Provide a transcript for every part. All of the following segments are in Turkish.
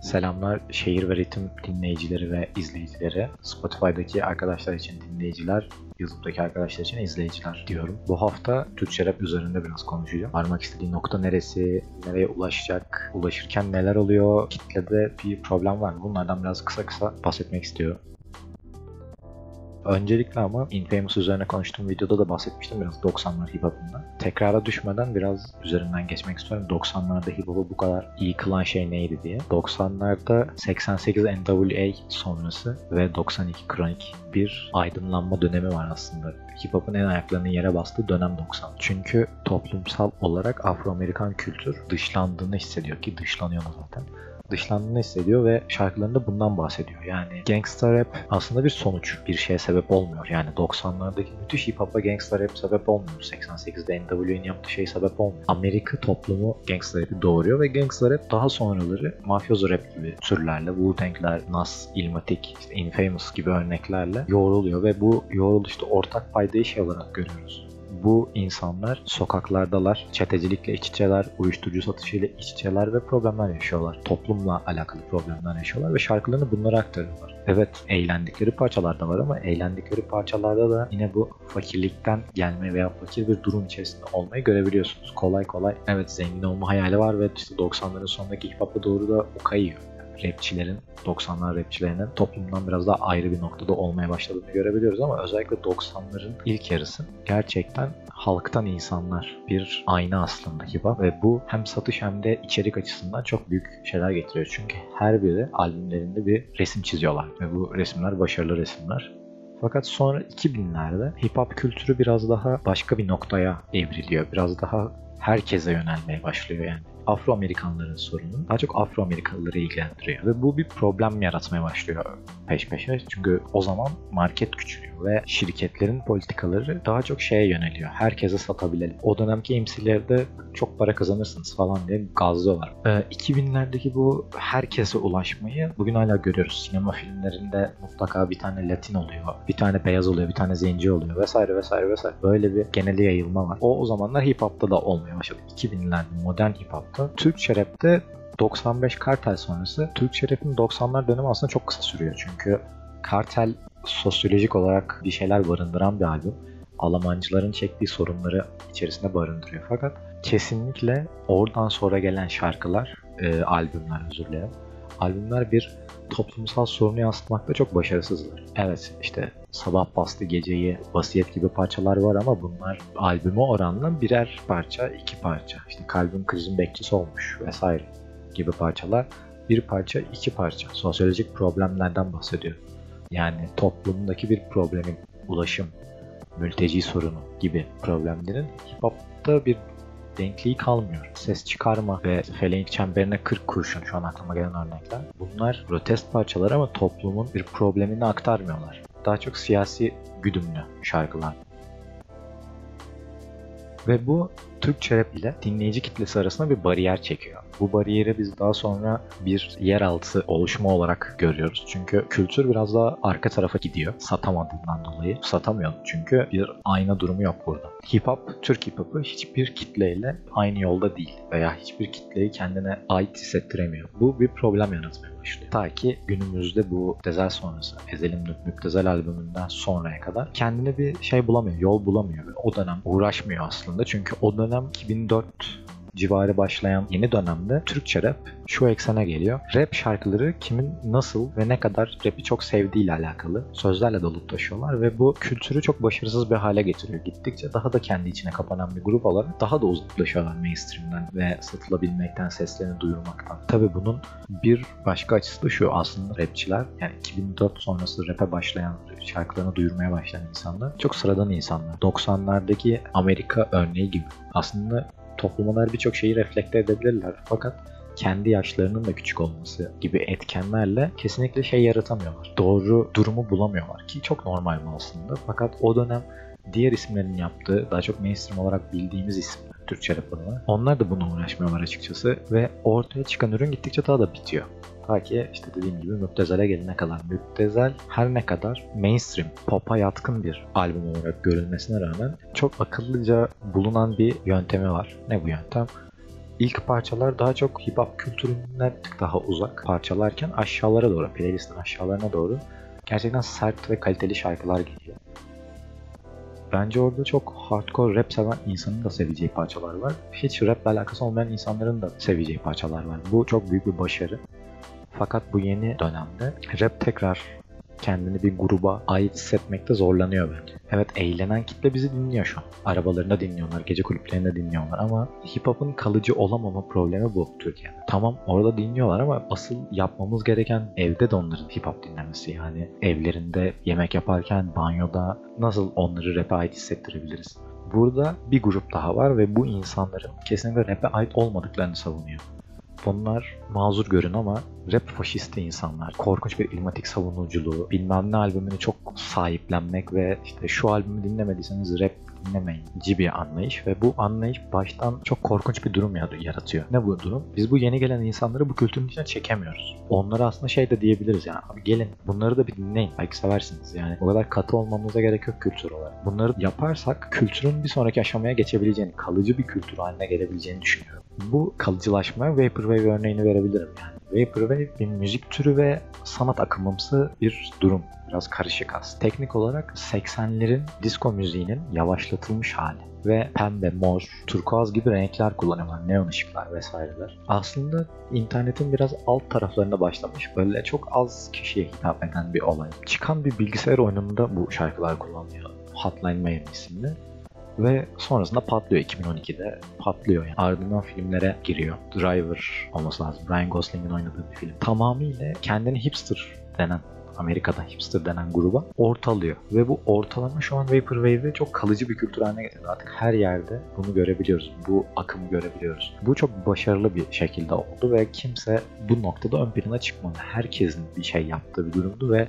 Selamlar şehir ve ritim dinleyicileri ve izleyicileri. Spotify'daki arkadaşlar için dinleyiciler, YouTube'daki arkadaşlar için izleyiciler diyorum. Bu hafta Türkçe rap üzerinde biraz konuşacağım. Varmak istediği nokta neresi, nereye ulaşacak, ulaşırken neler oluyor, kitlede bir problem var mı? Bunlardan biraz kısa kısa bahsetmek istiyorum. Öncelikle ama Infamous üzerine konuştuğum videoda da bahsetmiştim biraz 90'lar hip hop'undan. Tekrara düşmeden biraz üzerinden geçmek istiyorum. 90'larda hip hop'u bu kadar iyi kılan şey neydi diye. 90'larda 88 NWA sonrası ve 92 kronik bir aydınlanma dönemi var aslında. Hip hop'un en ayaklarının yere bastığı dönem 90. Çünkü toplumsal olarak Afro-Amerikan kültür dışlandığını hissediyor ki dışlanıyor zaten dışlandığını hissediyor ve şarkılarında bundan bahsediyor. Yani gangsta rap aslında bir sonuç, bir şeye sebep olmuyor. Yani 90'lardaki müthiş hip hop'a gangsta rap sebep olmuyor. 88'de NWA'nin yaptığı şey sebep olmuyor. Amerika toplumu gangsta rap'i doğuruyor ve gangsta rap daha sonraları mafyozo rap gibi türlerle, Wu-Tang'ler, Nas, Illmatic, işte Infamous gibi örneklerle yoğruluyor ve bu yoğruluşta ortak paydayı şey olarak görüyoruz bu insanlar sokaklardalar, çetecilikle iç içeler, uyuşturucu satışıyla iç içeler ve problemler yaşıyorlar. Toplumla alakalı problemler yaşıyorlar ve şarkılarını bunlara aktarıyorlar. Evet eğlendikleri parçalar da var ama eğlendikleri parçalarda da yine bu fakirlikten gelme veya fakir bir durum içerisinde olmayı görebiliyorsunuz. Kolay kolay evet zengin olma hayali var ve işte 90'ların sonundaki hip hop'a doğru da o kayıyor rapçilerin, 90'lar rapçilerinin toplumdan biraz daha ayrı bir noktada olmaya başladığını görebiliyoruz ama özellikle 90'ların ilk yarısı gerçekten halktan insanlar bir ayna aslında hip hop ve bu hem satış hem de içerik açısından çok büyük şeyler getiriyor. Çünkü her biri albümlerinde bir resim çiziyorlar ve bu resimler başarılı resimler. Fakat sonra 2000'lerde hip hop kültürü biraz daha başka bir noktaya evriliyor. Biraz daha herkese yönelmeye başlıyor yani. Afro-Amerikanların sorunu daha çok Afro-Amerikalıları ilgilendiriyor. Ve bu bir problem yaratmaya başlıyor peş peşe. Çünkü o zaman market küçülüyor ve şirketlerin politikaları daha çok şeye yöneliyor. Herkese satabilelim. O dönemki MC'lerde çok para kazanırsınız falan diye gazlıyorlar. Ee, 2000'lerdeki bu herkese ulaşmayı bugün hala görüyoruz. Sinema filmlerinde mutlaka bir tane Latin oluyor, bir tane beyaz oluyor, bir tane zenci oluyor vesaire vesaire vesaire. Böyle bir geneli yayılma var. O o zamanlar hip hop'ta da olmaya başladı. 2000'lerde modern hip hop'ta. Türkçe rap'te 95 kartel sonrası Türkçe rap'in 90'lar dönemi aslında çok kısa sürüyor. Çünkü kartel sosyolojik olarak bir şeyler barındıran bir albüm. Almancıların çektiği sorunları içerisinde barındırıyor. Fakat kesinlikle oradan sonra gelen şarkılar, e, albümler özür dilerim. Albümler bir toplumsal sorunu yansıtmakta çok başarısızlar. Evet işte Sabah Bastı Geceyi, Vasiyet gibi parçalar var ama bunlar albüme oranla birer parça, iki parça. İşte Kalbim Krizin Bekçisi olmuş vesaire gibi parçalar. Bir parça, iki parça. Sosyolojik problemlerden bahsediyor. Yani toplumdaki bir problemin ulaşım, mülteci sorunu gibi problemlerin hip bir denkliği kalmıyor. Ses çıkarma ve feleğin çemberine 40 kurşun şu an aklıma gelen örnekler. Bunlar protest parçalar ama toplumun bir problemini aktarmıyorlar. Daha çok siyasi güdümlü şarkılar. Ve bu Türkçe rap ile dinleyici kitlesi arasında bir bariyer çekiyor. Bu bariyeri biz daha sonra bir yeraltı oluşma olarak görüyoruz. Çünkü kültür biraz daha arka tarafa gidiyor. Satamadığından dolayı. Satamıyor çünkü bir ayna durumu yok burada. Hip hop, Türk hip hop'u hiçbir kitleyle aynı yolda değil. Veya hiçbir kitleyi kendine ait hissettiremiyor. Bu bir problem yaratmaya başlıyor. Ta ki günümüzde bu Müptezel sonrası, Ezel'in Müptezel albümünden sonraya kadar kendine bir şey bulamıyor, yol bulamıyor. O dönem uğraşmıyor aslında. Çünkü o dönem 2004 civarı başlayan yeni dönemde Türkçe rap şu eksene geliyor. Rap şarkıları kimin nasıl ve ne kadar rapi çok sevdiğiyle alakalı sözlerle dolup taşıyorlar ve bu kültürü çok başarısız bir hale getiriyor. Gittikçe daha da kendi içine kapanan bir grup olarak daha da uzaklaşıyorlar mainstream'den ve satılabilmekten, seslerini duyurmaktan. Tabi bunun bir başka açısı da şu aslında rapçiler yani 2004 sonrası rap'e başlayan, şarkılarını duyurmaya başlayan insanlar çok sıradan insanlar. 90'lardaki Amerika örneği gibi. Aslında toplumlar birçok şeyi reflekte edebilirler. Fakat kendi yaşlarının da küçük olması gibi etkenlerle kesinlikle şey yaratamıyorlar. Doğru durumu bulamıyorlar ki çok normal bu aslında. Fakat o dönem diğer isimlerin yaptığı daha çok mainstream olarak bildiğimiz isimler Türkçe raporuna. Onlar da buna uğraşmıyorlar açıkçası ve ortaya çıkan ürün gittikçe daha da bitiyor. Ta ki işte dediğim gibi Müptezel'e gelene kadar. Müptezel her ne kadar mainstream, pop'a yatkın bir albüm olarak görülmesine rağmen çok akıllıca bulunan bir yöntemi var. Ne bu yöntem? ilk parçalar daha çok hip hop kültüründen tık daha uzak parçalarken aşağılara doğru, playlistin aşağılarına doğru gerçekten sert ve kaliteli şarkılar geliyor. Bence orada çok hardcore rap seven insanın da seveceği parçalar var. Hiç rap alakası olmayan insanların da seveceği parçalar var. Bu çok büyük bir başarı. Fakat bu yeni dönemde rap tekrar kendini bir gruba ait hissetmekte zorlanıyor bence. Evet eğlenen kitle bizi dinliyor şu an. Arabalarında dinliyorlar, gece kulüplerinde dinliyorlar ama hip hop'un kalıcı olamama problemi bu Türkiye'de. Tamam orada dinliyorlar ama asıl yapmamız gereken evde de onların hip hop dinlemesi. Yani evlerinde yemek yaparken, banyoda nasıl onları rap'e ait hissettirebiliriz? Burada bir grup daha var ve bu insanların kesinlikle rap'e ait olmadıklarını savunuyor. Bunlar mazur görün ama rap faşisti insanlar. Korkunç bir ilmatik savunuculuğu, bilmem ne albümünü çok sahiplenmek ve işte şu albümü dinlemediyseniz rap dinlemeyin bir anlayış ve bu anlayış baştan çok korkunç bir durum yaratıyor. Ne bu durum? Biz bu yeni gelen insanları bu kültürün içine çekemiyoruz. Onlara aslında şey de diyebiliriz yani abi gelin bunları da bir dinleyin. Belki seversiniz yani. O kadar katı olmamıza gerek yok kültür olarak. Bunları yaparsak kültürün bir sonraki aşamaya geçebileceğini, kalıcı bir kültür haline gelebileceğini düşünüyorum. Bu kalıcılaşmaya Vaporwave örneğini verebilirim yani. Vaporwave bir müzik türü ve sanat akımımsı bir durum. Biraz karışık az. Teknik olarak 80'lerin disco müziğinin yavaşlatılmış hali ve pembe, mor, turkuaz gibi renkler kullanıyorlar. Neon ışıklar vesaireler. Aslında internetin biraz alt taraflarında başlamış. Böyle çok az kişiye hitap eden bir olay. Çıkan bir bilgisayar oyununda bu şarkılar kullanılıyor. Hotline Miami isimli ve sonrasında patlıyor 2012'de patlıyor yani. Ardından filmlere giriyor. Driver olması lazım. Ryan Gosling'in oynadığı bir film. Tamamıyla kendini hipster denen Amerika'da hipster denen gruba ortalıyor. Ve bu ortalama şu an Vaporwave'i çok kalıcı bir kültür haline getirdi. Artık her yerde bunu görebiliyoruz. Bu akımı görebiliyoruz. Bu çok başarılı bir şekilde oldu ve kimse bu noktada ön plana çıkmadı. Herkesin bir şey yaptığı bir durumdu ve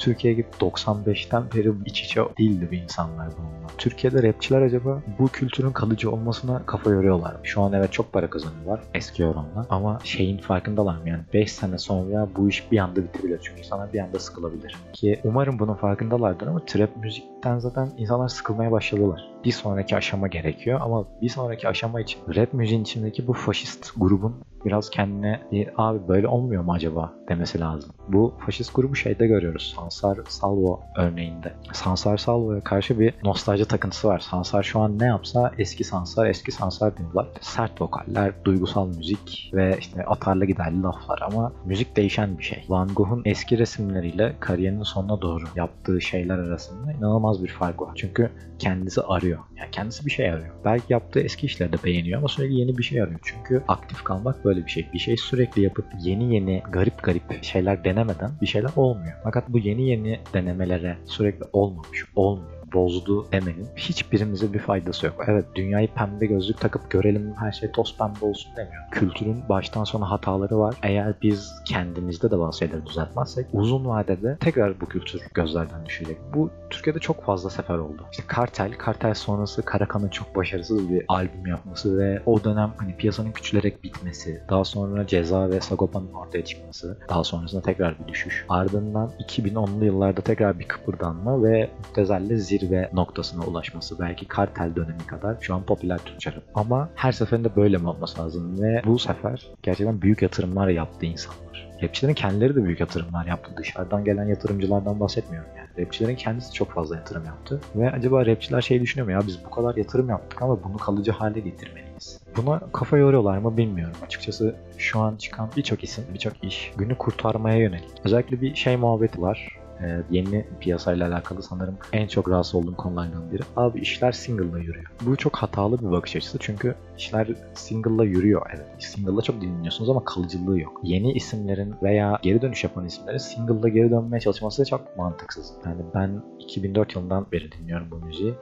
Türkiye gibi 95'ten beri iç içe değildi bir insanlar bununla. Türkiye'de rapçiler acaba bu kültürün kalıcı olmasına kafa yoruyorlar. Şu an evet çok para kazanıyorlar eski oranla ama şeyin farkındalar mı yani 5 sene sonra bu iş bir anda bitebilir çünkü sana bir anda sıkılabilir. Ki umarım bunun farkındalardır ama trap müzikten zaten insanlar sıkılmaya başladılar. Bir sonraki aşama gerekiyor ama bir sonraki aşama için rap müziğin içindeki bu faşist grubun biraz kendine abi böyle olmuyor mu acaba demesi lazım. Bu faşist grubu şeyde görüyoruz. Sansar Salvo örneğinde. Sansar Salvo'ya karşı bir nostalji takıntısı var. Sansar şu an ne yapsa eski Sansar, eski Sansar diyorlar. Sert vokaller, duygusal müzik ve işte atarlı giderli laflar ama müzik değişen bir şey. Van Gogh'un eski resimleriyle kariyerinin sonuna doğru yaptığı şeyler arasında inanılmaz bir fark var. Çünkü kendisi arıyor. Yani kendisi bir şey arıyor. Belki yaptığı eski işleri de beğeniyor ama sürekli yeni bir şey arıyor. Çünkü aktif kalmak böyle bir şey. Bir şey sürekli yapıp yeni yeni garip garip şeyler denemeden bir şeyler olmuyor. Fakat bu yeni yeni denemelere sürekli olmamış, olmuyor bozdu demenin hiçbirimize bir faydası yok. Evet dünyayı pembe gözlük takıp görelim her şey toz pembe olsun demiyor. Kültürün baştan sona hataları var. Eğer biz kendimizde de bazı şeyleri düzeltmezsek uzun vadede tekrar bu kültür gözlerden düşecek. Bu Türkiye'de çok fazla sefer oldu. İşte Kartel, Kartel sonrası Karakan'ın çok başarısız bir albüm yapması ve o dönem hani piyasanın küçülerek bitmesi, daha sonra Ceza ve Sagopa'nın ortaya çıkması, daha sonrasında tekrar bir düşüş. Ardından 2010'lu yıllarda tekrar bir kıpırdanma ve Müptezel'le zirve zirve noktasına ulaşması belki kartel dönemi kadar şu an popüler rap. Ama her seferinde böyle mi olması lazım ve bu sefer gerçekten büyük yatırımlar yaptı insanlar. Rapçilerin kendileri de büyük yatırımlar yaptı. Dışarıdan gelen yatırımcılardan bahsetmiyorum yani. Rapçilerin kendisi çok fazla yatırım yaptı. Ve acaba rapçiler şey düşünüyor mu ya biz bu kadar yatırım yaptık ama bunu kalıcı hale getirmeliyiz. Buna kafa yoruyorlar mı bilmiyorum. Açıkçası şu an çıkan birçok isim, birçok iş günü kurtarmaya yönelik. Özellikle bir şey muhabbeti var e, yeni piyasayla alakalı sanırım en çok rahatsız olduğum konulardan biri. Abi işler single'la yürüyor. Bu çok hatalı bir bakış açısı çünkü işler single'la yürüyor. Evet single'la çok dinliyorsunuz ama kalıcılığı yok. Yeni isimlerin veya geri dönüş yapan isimlerin single'la geri dönmeye çalışması çok mantıksız. Yani ben 2004 yılından beri dinliyorum bu müziği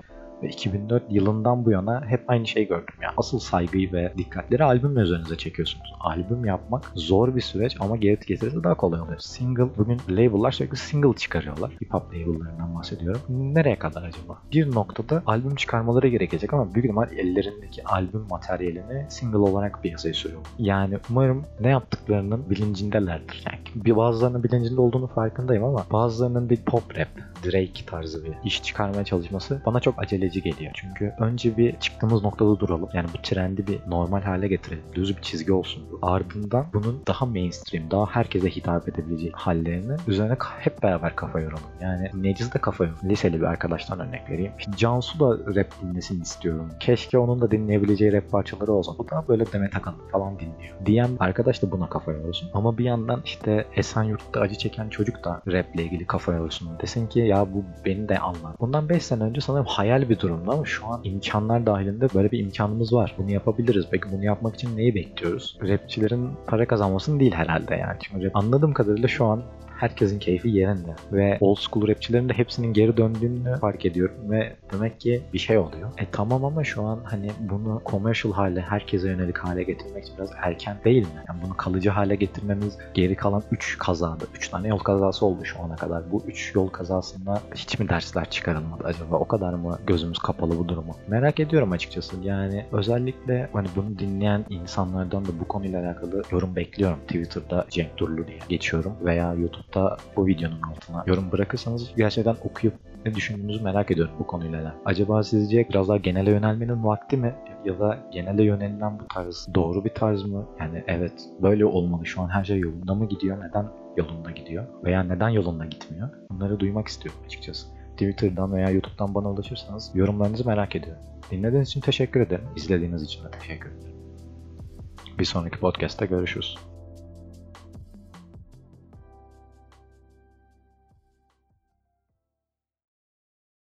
ve 2004 yılından bu yana hep aynı şeyi gördüm ya. Asıl saygıyı ve dikkatleri albümle üzerinize çekiyorsunuz. Albüm yapmak zor bir süreç ama geri getirisi daha kolay oluyor. Single, bugün label'lar sürekli single çıkarıyorlar. Hip hop label'larından bahsediyorum. Nereye kadar acaba? Bir noktada albüm çıkarmaları gerekecek ama büyük ihtimal ellerindeki albüm materyalini single olarak piyasaya sürüyor. Yani umarım ne yaptıklarının bilincindelerdir. Yani bir bazılarının bilincinde olduğunu farkındayım ama bazılarının bir pop rap, Drake tarzı bir iş çıkarmaya çalışması bana çok acele belirleyici geliyor. Çünkü önce bir çıktığımız noktada duralım. Yani bu trendi bir normal hale getirelim. Düz bir çizgi olsun. Ardından bunun daha mainstream, daha herkese hitap edebilecek hallerini üzerine hep beraber kafa yoralım. Yani Neciz de kafa yoralım. Liseli bir arkadaştan örnek vereyim. Cansu da rap dinlesin istiyorum. Keşke onun da dinleyebileceği rap parçaları olsa. Bu da böyle Demet Akalın falan dinliyor. Diyen arkadaş da buna kafa yorsun. Ama bir yandan işte Esenyurt'ta acı çeken çocuk da raple ilgili kafa yorsun. Desin ki ya bu beni de anlar. Bundan 5 sene önce sanırım hayal bir durumdu ama şu an imkanlar dahilinde böyle bir imkanımız var. Bunu yapabiliriz. Peki bunu yapmak için neyi bekliyoruz? Rapçilerin para kazanmasını değil herhalde yani. Rap, anladığım kadarıyla şu an herkesin keyfi yerinde. Ve old school rapçilerin de hepsinin geri döndüğünü fark ediyorum ve demek ki bir şey oluyor. E tamam ama şu an hani bunu commercial hale, herkese yönelik hale getirmek biraz erken değil mi? Yani bunu kalıcı hale getirmemiz geri kalan 3 kazada, 3 tane yol kazası oldu şu ana kadar. Bu 3 yol kazasında hiç mi dersler çıkarılmadı acaba? O kadar mı gözümüz kapalı bu durumu? Merak ediyorum açıkçası. Yani özellikle hani bunu dinleyen insanlardan da bu konuyla alakalı yorum bekliyorum. Twitter'da Cenk Durlu diye geçiyorum veya YouTube YouTube'da bu videonun altına yorum bırakırsanız gerçekten okuyup ne düşündüğünüzü merak ediyorum bu konuyla alakalı. Acaba sizce biraz daha genele yönelmenin vakti mi? Ya da genele yönelilen bu tarz doğru bir tarz mı? Yani evet böyle olmalı şu an her şey yolunda mı gidiyor? Neden yolunda gidiyor? Veya neden yolunda gitmiyor? Bunları duymak istiyorum açıkçası. Twitter'dan veya YouTube'dan bana ulaşırsanız yorumlarınızı merak ediyorum. Dinlediğiniz için teşekkür ederim. İzlediğiniz için de teşekkür ederim. Bir sonraki podcast'te görüşürüz.